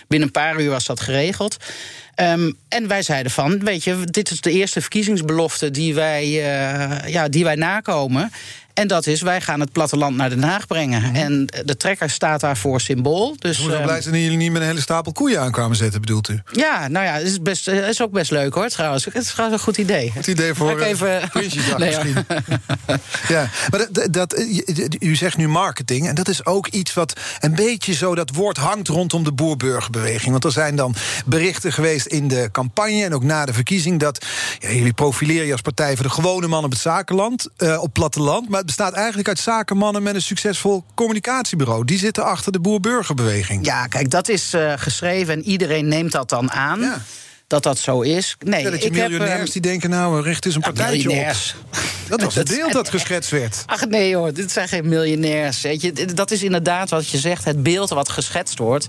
Binnen een paar uur was dat geregeld. Um, en wij zeiden van, weet je, dit is de eerste verkiezingsbelofte... die wij, uh, ja, die wij nakomen. En dat is, wij gaan het platteland naar Den Haag brengen. Mm. En de trekker staat daarvoor symbool. Dus, Hoe um, blij zijn dat jullie niet met een hele stapel koeien aankwamen zetten, bedoelt u? Ja, nou ja, het is, best, het is ook best leuk hoor, trouwens. Het is trouwens een goed idee. Goed idee voor uh, even... Prinsjesdag nee, misschien. ja, maar dat, dat, u zegt nu marketing. En dat is ook iets wat een beetje zo dat woord hangt rondom de boerburgerbeweging. Want er zijn dan berichten geweest in de campagne en ook na de verkiezing... dat ja, jullie profileren je als partij voor de gewone man op het zakenland, uh, op platteland... maar het bestaat eigenlijk uit zakenmannen met een succesvol communicatiebureau. Die zitten achter de boer-burgerbeweging. Ja, kijk, dat is uh, geschreven en iedereen neemt dat dan aan. Ja. Dat dat zo is. Nee, ja, dat je ik miljonairs heb, uh, die denken, nou, richt eens een ja, partijtje op. Dat was het beeld dat geschetst werd. Ach nee hoor, dit zijn geen miljonairs. Weet je, dat is inderdaad wat je zegt, het beeld wat geschetst wordt.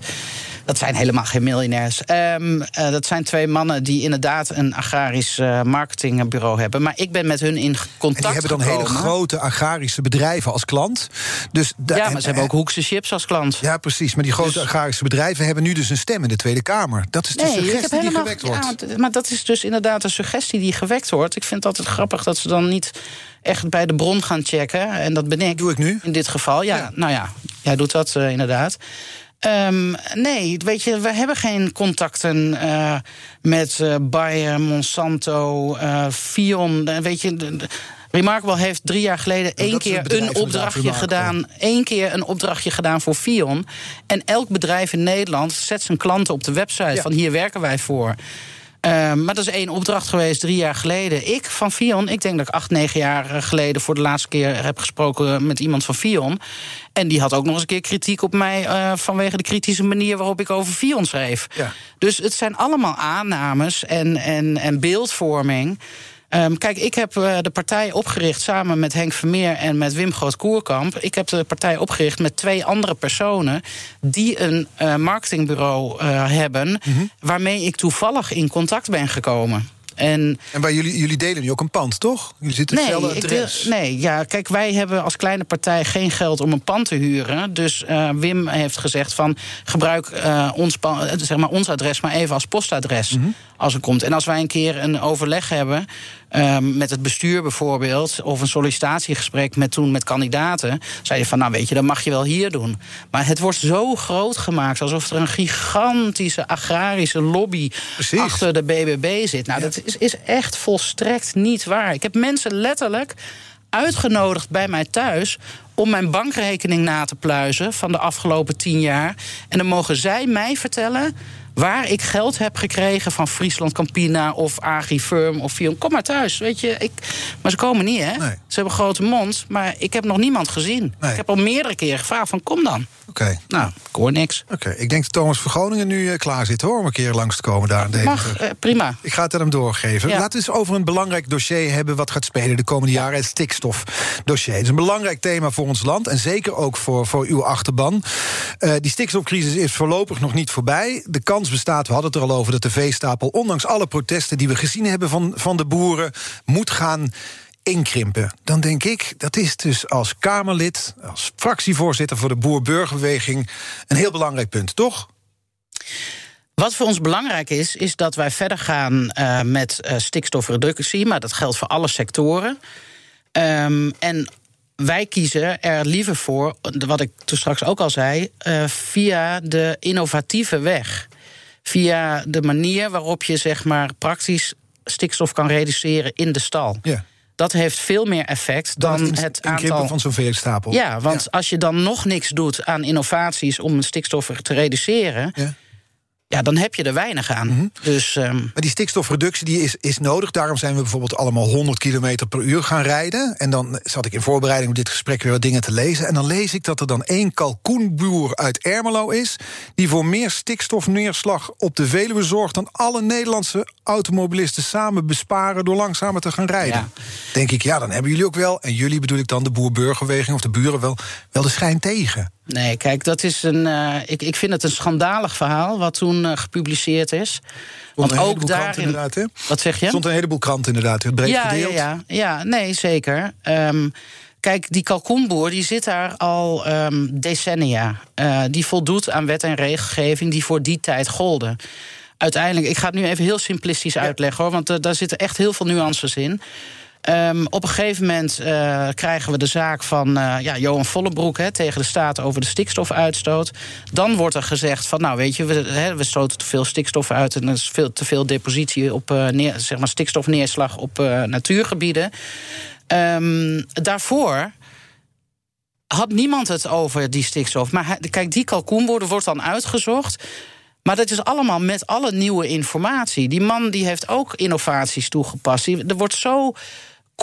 Dat zijn helemaal geen miljonairs. Um, uh, dat zijn twee mannen die inderdaad een agrarisch uh, marketingbureau hebben. Maar ik ben met hun in contact En die hebben dan gekomen. hele grote agrarische bedrijven als klant. Dus ja, maar en, ze hebben ook Hoekse Chips als klant. Ja, precies. Maar die grote dus, agrarische bedrijven hebben nu dus een stem in de Tweede Kamer. Dat is de nee, suggestie die helemaal, gewekt wordt. Ja, maar dat is dus inderdaad een suggestie die gewekt wordt. Ik vind het altijd grappig dat ze dan niet echt bij de bron gaan checken. En dat ben ik. Doe ik nu? In dit geval, ja. ja. Nou ja, jij doet dat uh, inderdaad. Um, nee, weet je, we hebben geen contacten uh, met uh, Bayer, Monsanto, uh, Fion. Weet je. De, de, Remarkable heeft drie jaar geleden één keer een opdrachtje gedaan. één keer een opdrachtje gedaan voor Fion. En elk bedrijf in Nederland zet zijn klanten op de website ja. van hier werken wij voor. Uh, maar dat is één opdracht geweest drie jaar geleden. Ik van Fion, ik denk dat ik acht, negen jaar geleden voor de laatste keer heb gesproken met iemand van Fion. En die had ook nog eens een keer kritiek op mij uh, vanwege de kritische manier waarop ik over Fion schreef. Ja. Dus het zijn allemaal aannames en, en, en beeldvorming. Um, kijk, ik heb uh, de partij opgericht samen met Henk Vermeer en met Wim Groot-Koerkamp. Ik heb de partij opgericht met twee andere personen die een uh, marketingbureau uh, hebben, mm -hmm. waarmee ik toevallig in contact ben gekomen. En, En bij jullie, jullie delen nu ook een pand, toch? Jullie zitten hetzelfde ik wil- adres. nee, ja, kijk, wij hebben als kleine partij geen geld om een pand te huren. Dus eh, Wim heeft gezegd van gebruik eh, ons, eh, zeg maar ons adres maar even als postadres Mhm. Als er komt. En als wij een keer een overleg hebben eh, met het bestuur bijvoorbeeld, of een sollicitatiegesprek met toen met kandidaten, zei je van nou weet je, dat mag je wel hier doen. Maar het wordt zo groot gemaakt alsof er een gigantische agrarische lobby Precies. achter de BBB zit. Nou, dat is, is echt volstrekt niet waar. Ik heb mensen letterlijk uitgenodigd bij mij thuis om mijn bankrekening na te pluizen van de afgelopen tien jaar. En dan mogen zij mij vertellen waar ik geld heb gekregen van Friesland Campina of Agrifirm of Fion. Kom maar thuis, weet je. Ik, maar ze komen niet, hè? Nee. Ze hebben een grote mond, maar ik heb nog niemand gezien. Nee. Ik heb al meerdere keren gevraagd van kom dan. Oké. Nou, ik hoor niks. Oké, ik denk dat Thomas van Groningen nu eh, klaar zit hoor, om een keer langs te komen daar. Mag, eh, prima. Ik ga het aan hem doorgeven. Ja. Laten we eens over een belangrijk dossier hebben wat gaat spelen de komende jaren. Het stikstofdossier. Het is een belangrijk thema voor ons land en zeker ook voor, voor uw achterban. Eh, die stikstofcrisis is voorlopig nog niet voorbij. De kans bestaat, we hadden het er al over, dat de veestapel, ondanks alle protesten die we gezien hebben van, van de boeren, moet gaan inkrimpen. Dan denk ik, dat is dus als Kamerlid, als fractievoorzitter voor de Boer-Burgerbeweging een heel belangrijk punt, toch? Wat voor ons belangrijk is, is dat wij verder gaan eh, met eh, stikstofreductie, maar dat geldt voor alle sectoren. Ehm, en wij kiezen er liever voor, wat ik toen straks ook al zei, eh, via de innovatieve weg. Via de manier waarop je zeg maar praktisch stikstof kan reduceren in de stal. Ja. Dat heeft veel meer effect Dan, dan, het, het aantal. van zo'n veestapel. Ja, want als je dan nog niks doet aan innovaties om een stikstof te reduceren, Ja. Ja, dan heb je er weinig aan. Mhm. Dus ehm, Maar die stikstofreductie die is, is nodig. Daarom zijn we bijvoorbeeld allemaal 100 km per uur gaan rijden. En dan zat ik in voorbereiding op dit gesprek weer wat dingen te lezen. En dan lees ik dat er dan één kalkoenboer uit Ermelo is... die voor meer stikstofneerslag op de Veluwe zorgt... dan alle Nederlandse automobilisten samen besparen... door langzamer te gaan rijden. Ja. Denk ik, ja, dan hebben jullie ook wel... en jullie bedoel ik dan de boer-burgerweging of de buren wel... wel de schijn tegen. Nee, kijk, dat is een. eh, ik, ik vind het een schandalig verhaal wat toen eh, gepubliceerd is. Want ook daarin. inderdaad, hè? Wat zeg je? Stond een heleboel kranten inderdaad, het breed ja, ja, gedeeld. ja, ja, nee, zeker. Ehm, kijk, die kalkoenboer die zit daar al ehm, decennia. Eh, die voldoet aan wet en regelgeving die voor die tijd golden. Uiteindelijk, ik ga het nu even heel simplistisch uitleggen hoor, want daar zitten echt heel veel nuances in. Ehm, op een gegeven moment eh, krijgen we de zaak van eh, ja, Johan Vollebroek tegen de staat over de stikstofuitstoot. Dan wordt er gezegd van, nou weet je, we, we stoten te veel stikstof uit en er is veel, te veel depositie op eh, zeg maar stikstofneerslag op natuurgebieden. Ehm, daarvoor had niemand het over die stikstof. Maar kijk, die kalkoenboer wordt dan uitgezocht. Maar dat is allemaal met alle nieuwe informatie. Die man die heeft ook innovaties toegepast. Er wordt zo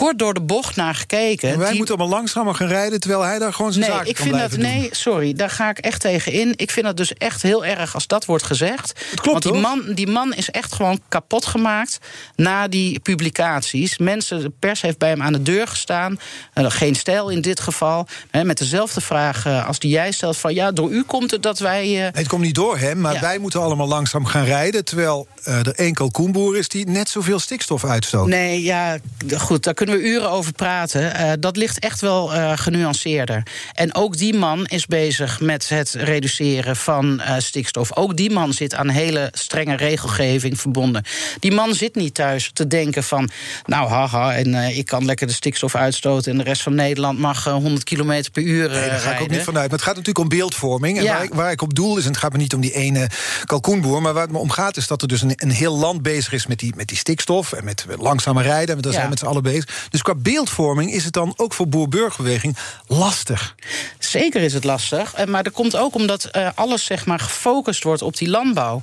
kort door de bocht naar gekeken. En wij Die- moeten allemaal langzamer gaan rijden... terwijl hij daar gewoon zijn Nee, zaken ik kan vind dat. doen. Nee, sorry, daar ga ik echt tegen in. Ik vind het dus echt heel erg als dat wordt gezegd. Het klopt, Want die hoor. man, die man is echt gewoon kapot gemaakt na die publicaties. Mensen, de pers heeft bij hem aan de deur gestaan. Eh, geen stijl in dit geval. Hè, met dezelfde vraag eh, als die jij stelt: van ja, door u komt het dat wij. eh, Nee, het komt niet door hem, maar Ja. wij moeten allemaal langzaam gaan rijden... terwijl er één kalkoenboer is die net zoveel stikstof uitstoot. Nee, ja, goed, daar kunnen we uren over praten. Eh, dat ligt echt wel eh, genuanceerder. En ook die man is bezig met het reduceren van eh, stikstof. Ook die man zit aan hele strenge regelgeving verbonden. Die man zit niet thuis te denken van... nou, haha, en ik kan lekker de stikstof uitstoten... en de rest van Nederland mag eh, 100 km per uur Nee, daar ga ik ook niet vanuit. Maar het gaat natuurlijk om beeldvorming. En Ja. waar, ik, waar ik op doel is, en het gaat me niet om die ene kalkoenboer... maar waar het me om gaat is dat er dus een, een heel land bezig is... met die, met die stikstof en met langzamer rijden. En daar Ja. zijn we met z'n allen bezig. Dus qua beeldvorming is het dan ook voor boer-burgerbeweging lastig. Zeker is het lastig. eh, Maar dat komt ook omdat eh, alles zeg maar, gefocust wordt op die landbouw.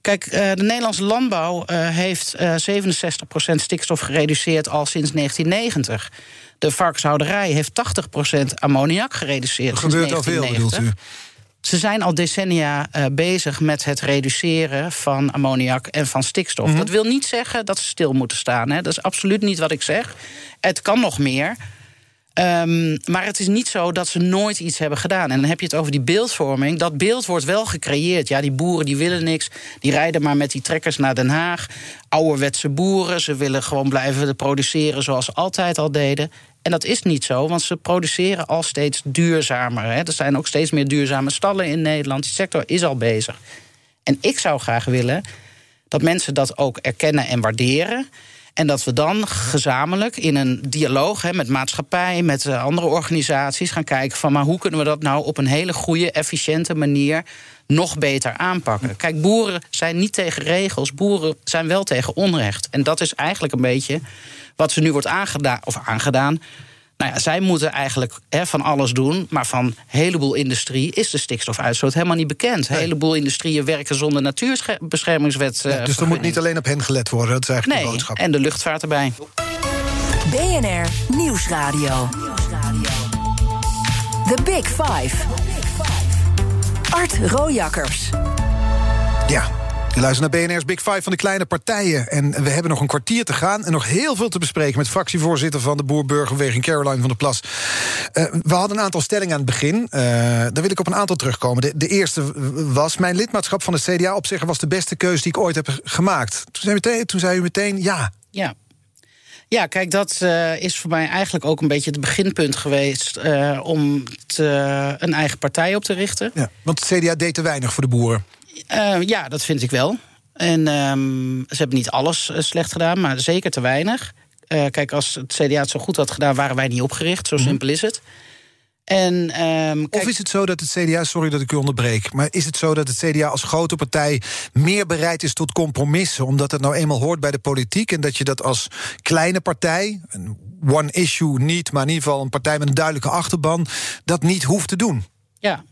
Kijk, eh, de Nederlandse landbouw heeft eh 67% stikstof gereduceerd al sinds 1990. De varkenshouderij heeft 80% ammoniak gereduceerd. Er sinds gebeurt al veel, bedoelt 1990. u? Ze zijn al decennia eh, bezig met het reduceren van ammoniak en van stikstof. Mhm. Dat wil niet zeggen dat ze stil moeten staan. Hè. Dat is absoluut niet wat ik zeg. Het kan nog meer. Ehm, maar het is niet zo dat ze nooit iets hebben gedaan. En dan heb je het over die beeldvorming. Dat beeld wordt wel gecreëerd. Ja, die boeren die willen niks. Die rijden maar met die trekkers naar Den Haag. Ouderwetse boeren. Ze willen gewoon blijven produceren zoals ze altijd al deden. En dat is niet zo, want ze produceren al steeds duurzamer. Hè. Er zijn ook steeds meer duurzame stallen in Nederland. Die sector is al bezig. En ik zou graag willen dat mensen dat ook erkennen en waarderen. En dat we dan gezamenlijk in een dialoog hè, met maatschappij, met eh, andere organisaties gaan kijken van maar hoe kunnen we dat nou op een hele goede, efficiënte manier nog beter aanpakken. Kijk, boeren zijn niet tegen regels, boeren zijn wel tegen onrecht. En dat is eigenlijk een beetje wat ze nu wordt aangedaan, of aangedaan nou ja, zij moeten eigenlijk van alles doen, maar van een heleboel industrie is de stikstofuitstoot helemaal niet bekend. Een heleboel industrieën werken zonder natuurbeschermingswet. Ja, dus er moet niet alleen op hen gelet worden, dat is eigenlijk nee, de boodschap. En de luchtvaart erbij. BNR Nieuwsradio. The Big Five. Art Rojakkers. Ja, je luistert naar BNR's Big Five van de kleine partijen. En we hebben nog een kwartier te gaan en nog heel veel te bespreken... met fractievoorzitter van de Boer-Burgerbeweging Caroline van der Plas. Uh, we hadden een aantal stellingen aan het begin. Uh, daar wil ik op een aantal terugkomen. De, de, eerste was, mijn lidmaatschap van de CDA op zich... was de beste keuze die ik ooit heb gemaakt. Toen zei, meteen, toen zei u meteen ja. Ja. Ja, kijk, dat uh, is voor mij eigenlijk ook een beetje het beginpunt geweest uh, om te, een eigen partij op te richten. Ja, want het CDA deed te weinig voor de boeren. Uh, ja, dat vind ik wel. En um, ze hebben niet alles slecht gedaan, maar zeker te weinig. Uh, kijk, als het CDA het zo goed had gedaan, waren wij niet opgericht. Zo simpel is het. En, um, kijk... Of is het zo dat het CDA, sorry dat ik u onderbreek... maar is het zo dat het CDA als grote partij meer bereid is tot compromissen... omdat het nou eenmaal hoort bij de politiek... en dat je dat als kleine partij, een one issue niet... maar in ieder geval een partij met een duidelijke achterban... dat niet hoeft te doen? Ja,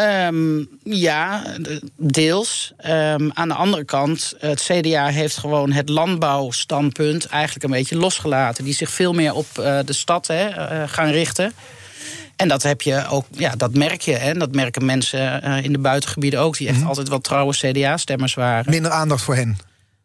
Um, ja, deels. Um, aan de andere kant, het CDA heeft gewoon het landbouwstandpunt eigenlijk een beetje losgelaten. Die zich veel meer op uh, de stad hè, uh, gaan richten. En dat heb je ook, ja, dat merk je. Hè, dat merken mensen uh, in de buitengebieden ook, die echt mm -hmm. altijd wel trouwe CDA-stemmers waren. Minder aandacht voor hen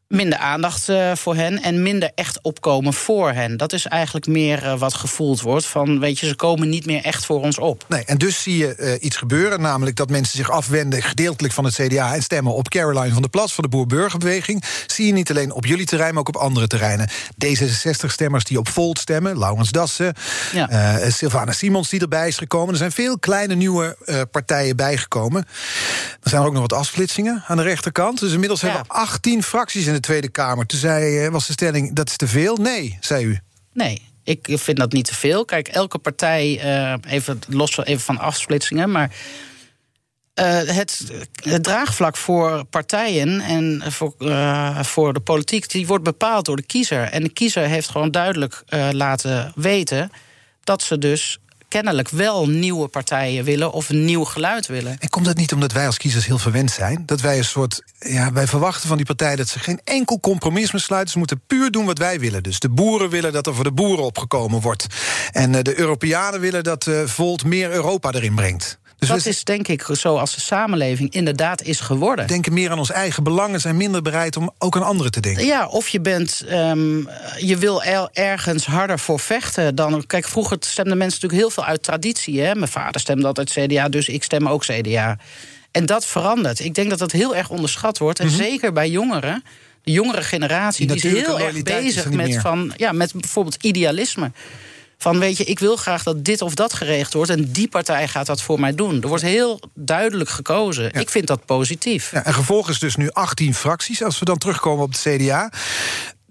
minder aandacht uh, voor hen en minder echt opkomen voor hen. Dat is eigenlijk meer uh, wat gevoeld wordt van, weet je, ze komen niet meer echt voor ons op. Nee, en dus zie je uh, iets gebeuren, namelijk dat mensen zich afwenden gedeeltelijk van het CDA en stemmen op Caroline van der Plas van de Boer-Burgerbeweging. Zie je niet alleen op jullie terrein, maar ook op andere terreinen. D66-stemmers die op Volt stemmen, Laurens Dassen, ja. Sylvana Simons die erbij is gekomen. Er zijn veel kleine nieuwe partijen bijgekomen. Er zijn ook nog wat afsplitsingen aan de rechterkant. Dus inmiddels ja. hebben we 18 fracties in de Tweede Kamer. Toen zei, was de stelling, dat is te veel? Nee, zei u. Nee, ik vind dat niet te veel. Kijk, elke partij, uh, even los even van afsplitsingen, maar. Uh, het, draagvlak voor partijen en voor, voor de politiek, die wordt bepaald door de kiezer. En de kiezer heeft gewoon duidelijk laten weten dat ze dus kennelijk wel nieuwe partijen willen of een nieuw geluid willen. En komt dat niet omdat wij als kiezers heel verwend zijn? Dat wij een soort. Ja, wij verwachten van die partij dat ze geen enkel compromis meer sluiten. Ze moeten puur doen wat wij willen. Dus de boeren willen dat er voor de boeren opgekomen wordt. En uh, de Europeanen willen dat uh, Volt meer Europa erin brengt. Dus dat is denk ik zoals de samenleving inderdaad is geworden. Denken meer aan ons eigen belangen, zijn minder bereid om ook aan anderen te denken. Ja, of je bent, um, je wil ergens harder voor vechten dan. Kijk, vroeger stemden mensen natuurlijk heel veel uit traditie. Hè? Mijn vader stemde altijd CDA, dus ik stem ook CDA. En dat verandert. Ik denk dat dat heel erg onderschat wordt. En mm -hmm. zeker bij jongeren. De jongere generatie die, die is heel erg bezig met, van, ja, met bijvoorbeeld idealisme. Van weet je, ik wil graag dat dit of dat geregeld wordt. En die partij gaat dat voor mij doen. Er wordt heel duidelijk gekozen. Ja. Ik vind dat positief. Ja, en gevolg is dus nu 18 fracties. Als we dan terugkomen op het CDA.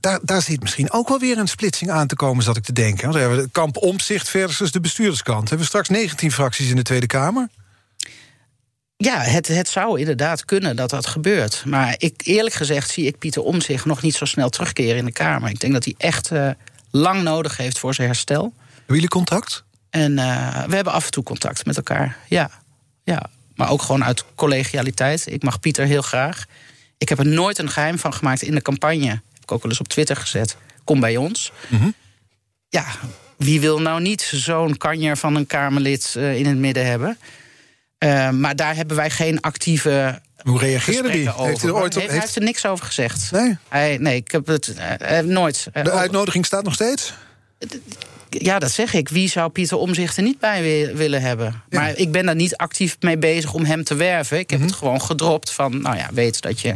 Daar, daar zit misschien ook wel weer een splitsing aan te komen, zat ik te denken. We hebben de kamp omzicht versus de bestuurderskant. Hebben we straks 19 fracties in de Tweede Kamer? Ja, het, het zou inderdaad kunnen dat dat gebeurt. Maar ik, eerlijk gezegd zie ik Pieter Omzicht nog niet zo snel terugkeren in de Kamer. Ik denk dat hij echt uh, lang nodig heeft voor zijn herstel. Hebben jullie contact? En uh, we hebben af en toe contact met elkaar, ja. ja. Maar ook gewoon uit collegialiteit. Ik mag Pieter heel graag. Ik heb er nooit een geheim van gemaakt in de campagne. Heb ik ook wel eens op Twitter gezet. Kom bij ons. Mm -hmm. Ja, wie wil nou niet zo'n kanjer van een Kamerlid uh, in het midden hebben? Uh, maar daar hebben wij geen actieve hoe reageerde die? Over. Heeft hij, er ooit op, heeft... hij heeft er niks over gezegd. Nee? Hij, nee, ik heb het uh, nooit. De uitnodiging staat nog steeds? ja, dat zeg ik. Wie zou Pieter Omzicht er niet bij wi- willen hebben? Ja. Maar ik ben daar niet actief mee bezig om hem te werven. Ik heb Mhm. het gewoon gedropt van, nou ja, weet dat je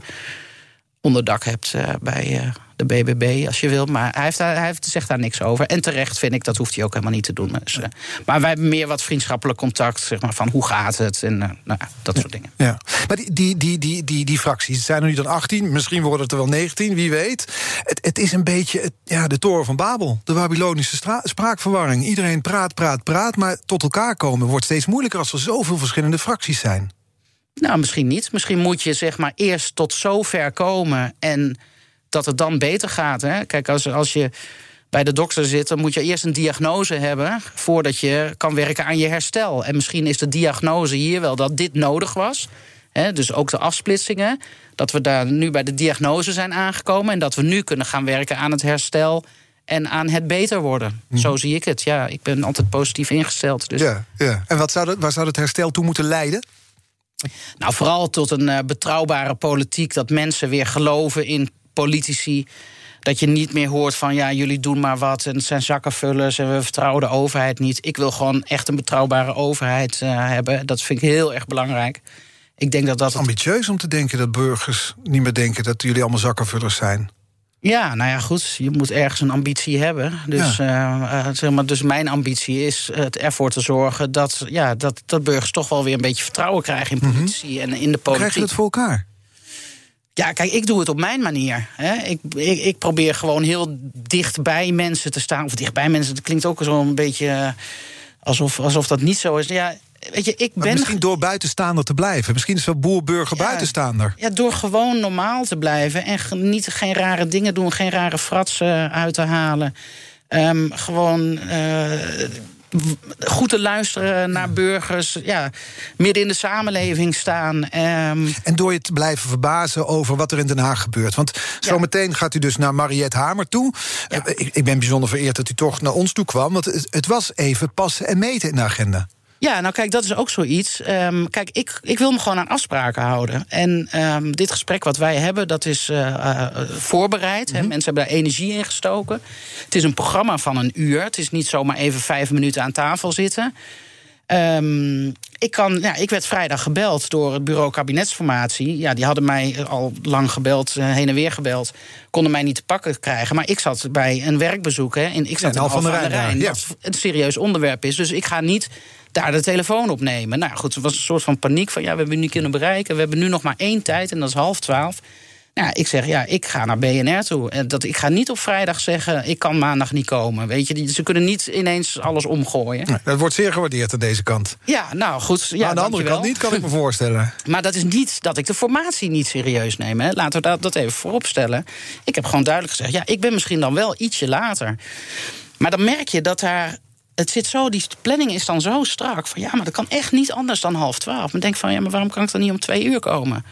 onderdak hebt eh, bij eh, de BBB als je wilt. Maar hij, heeft daar, hij heeft, zegt daar niks over. En terecht vind ik, dat hoeft hij ook helemaal niet te doen. Dus, eh, maar wij hebben meer wat vriendschappelijk contact, zeg maar, van hoe gaat het en nou, ja, dat soort dingen. Ja. Maar die, die, die, die, die, die fracties, het zijn er nu dan 18, misschien worden het er wel 19, wie weet. Het, het is een beetje het, ja, de toren van Babel, de Babylonische stra- spraakverwarring. Iedereen praat, praat, praat, maar tot elkaar komen wordt steeds moeilijker als er zoveel verschillende fracties zijn. Nou, misschien niet. Misschien moet je zeg maar eerst tot zover komen en dat het dan beter gaat. Hè? Kijk, als, als je bij de dokter zit, dan moet je eerst een diagnose hebben voordat je kan werken aan je herstel. En misschien is de diagnose hier wel dat dit nodig was. Hè? Dus ook de afsplitsingen. Dat we daar nu bij de diagnose zijn aangekomen en dat we nu kunnen gaan werken aan het herstel en aan het beter worden. Zo zie ik het. Ja, ik ben altijd positief ingesteld. Dus Ja, ja. En wat zou dat, waar zou het herstel toe moeten leiden? Nou, vooral tot een eh, betrouwbare politiek. Dat mensen weer geloven in politici. Dat je niet meer hoort van ja, jullie doen maar wat en het zijn zakkenvullers en we vertrouwen de overheid niet. Ik wil gewoon echt een betrouwbare overheid eh, hebben. Dat vind ik heel erg belangrijk. Ik denk dat dat. Het, Ambitieus om te denken dat burgers niet meer denken dat jullie allemaal zakkenvullers zijn. Ja, nou ja, goed. Je moet ergens een ambitie hebben. Dus, eh, eh, zeg maar, dus mijn ambitie is het ervoor te zorgen dat, ja, dat, dat burgers toch wel weer een beetje vertrouwen krijgen in politici en in de politiek. Krijg je dat voor elkaar? Ja, kijk, ik doe het op mijn manier. Hè. Ik, ik, ik probeer gewoon heel dicht bij mensen te staan. Of dicht bij mensen, dat klinkt ook zo'n beetje eh, alsof, alsof dat niet zo is. Ja, weet je, ik Maar ben. misschien door buitenstaander te blijven. Misschien is wel boer-burger Ja. buitenstaander. Ja, door gewoon normaal te blijven en niet, geen rare dingen doen, geen rare fratsen uit te halen. Ehm, gewoon eh, goed te luisteren naar burgers, ja, midden in de samenleving staan. Ehm, En door je te blijven verbazen over wat er in Den Haag gebeurt. Want zometeen gaat u dus naar Mariette Hamer toe. Ja. Eh, ik, ik ben bijzonder vereerd dat u toch naar ons toe kwam. Want het, het was even passen en meten in de agenda. Ja, nou kijk, dat is ook zoiets. Ehm, kijk, ik, ik wil me gewoon aan afspraken houden. En ehm, dit gesprek wat wij hebben, dat is eh, eh, voorbereid. hè. Mensen hebben daar energie in gestoken. Het is een programma van een uur. Het is niet zomaar even vijf minuten aan tafel zitten. Ehm, ik, kan, ja, ik werd vrijdag gebeld door het bureau kabinetsformatie. Ja, die hadden mij al lang gebeld, eh, heen en weer gebeld. Konden mij niet te pakken krijgen. Maar ik zat bij een werkbezoek. Hè, en ik zat in in Alphen aan de Rijn, Rijn. ja. Dat een serieus onderwerp is. Dus ik ga niet daar de telefoon opnemen. Nou goed, het was een soort van paniek van... ja, we hebben nu kunnen bereiken. We hebben nu nog maar één tijd en dat is half twaalf. Nou, ik zeg, ja, ik ga naar BNR toe. En dat, ik ga niet op vrijdag zeggen, ik kan maandag niet komen. Weet je, ze kunnen niet ineens alles omgooien. Nee, Dat wordt zeer gewaardeerd aan deze kant. Ja, nou goed. Ja, maar aan de andere kant niet, kan ik me voorstellen. Maar dat is niet dat ik de formatie niet serieus neem. Hè. Laten we dat, dat even vooropstellen. Ik heb gewoon duidelijk gezegd: ja, ik ben misschien dan wel ietsje later. Maar dan merk je dat daar. Het zit zo, die planning is dan zo strak. Van ja, maar dat kan echt niet anders dan half twaalf. Maar denk van ja, maar waarom kan ik dan niet om twee uur komen?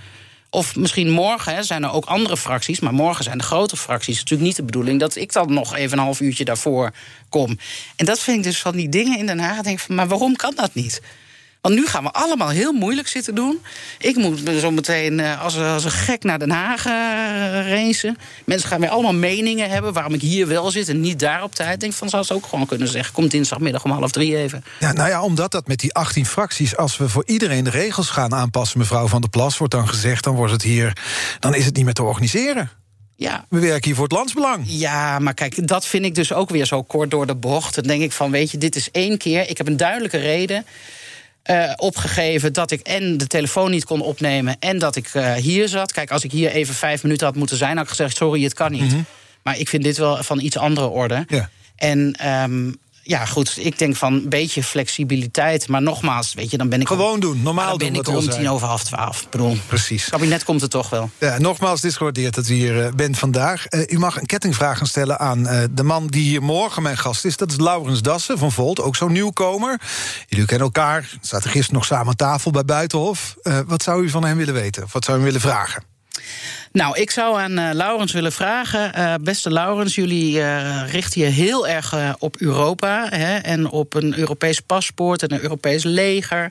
Of misschien morgen hè, zijn er ook andere fracties, maar morgen zijn de grote fracties. Het is natuurlijk niet de bedoeling dat ik dan nog even een half uurtje daarvoor kom. En dat vind ik dus van die dingen in Den Haag. Denk van, maar waarom kan dat niet? Want nu gaan we allemaal heel moeilijk zitten doen. Ik moet zo meteen eh, als, als een gek naar Den Haag eh, racen. Mensen gaan weer allemaal meningen hebben waarom ik hier wel zit en niet daar op tijd. Ik denk van, zou ze ook gewoon kunnen zeggen: kom dinsdagmiddag om half drie even. Ja, nou ja, omdat dat met die 18 fracties, als we voor iedereen de regels gaan aanpassen, mevrouw Van der Plas, wordt dan gezegd, dan wordt het hier, dan is het niet meer te organiseren. Ja, We werken hier voor het landsbelang. Ja, maar kijk, dat vind ik dus ook weer zo kort door de bocht. Dan denk ik van, weet je, dit is één keer. Ik heb een duidelijke reden eh, opgegeven dat ik en de telefoon niet kon opnemen... en dat ik eh, hier zat. Kijk, als ik hier even vijf minuten had moeten zijn... had ik gezegd, sorry, het kan niet. Maar ik vind dit wel van iets andere orde. Ja. En ehm, ja, goed, ik denk van een beetje flexibiliteit. Maar nogmaals, weet je, dan ben ik... Gewoon doen, normaal dan ben doen. ik om tien over half twaalf. Bedoel, Precies. het kabinet komt er toch wel. Ja, nogmaals, het is gewaardeerd dat u hier eh, bent vandaag. Eh, u mag een kettingvraag gaan stellen aan eh, de man die hier morgen mijn gast is. Dat is Laurens Dassen van Volt, ook zo'n nieuwkomer. Jullie kennen elkaar, zaten gisteren nog samen aan tafel bij Buitenhof. Wat zou u van hem willen weten? Of wat zou u hem willen vragen? Nou, ik zou aan uh, Laurens willen vragen. Uh, beste Laurens, jullie uh, richten je heel erg op Europa hè, en op een Europees paspoort en een Europees leger.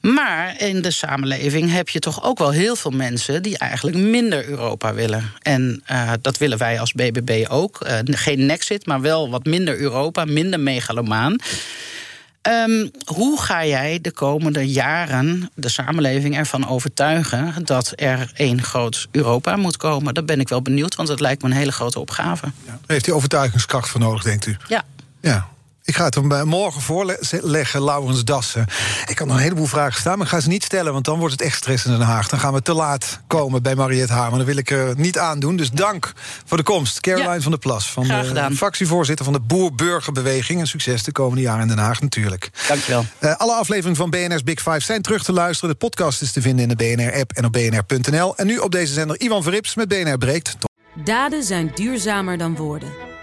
Maar in de samenleving heb je toch ook wel heel veel mensen die eigenlijk minder Europa willen. En dat willen wij als BBB ook. geen nexit, maar wel wat minder Europa, minder megalomaan. Um, hoe ga jij de komende jaren de samenleving ervan overtuigen dat er één groot Europa moet komen? Daar ben ik wel benieuwd, want dat lijkt me een hele grote opgave. Ja, heeft hij overtuigingskracht voor nodig, denkt u? Ja. Ja, ik ga het hem morgen voorleggen, Laurens Dassen. Ik kan nog een heleboel vragen staan, maar ik ga ze niet stellen... want dan wordt het echt stress in Den Haag. Dan gaan we te laat komen bij Mariette Hamer. Dat wil ik er niet aandoen. Dus dank voor de komst. Caroline van der Plas, van de fractievoorzitter... van de Boer-Burgerbeweging. En succes de komende jaren in Den Haag natuurlijk. Dankjewel. Uh, alle afleveringen van BNR's Big Five zijn terug te luisteren. De podcast is te vinden in de BNR-app en op bnr.nl. En nu op deze zender Ivan Verrips met BNR Breekt. Daden zijn duurzamer dan woorden.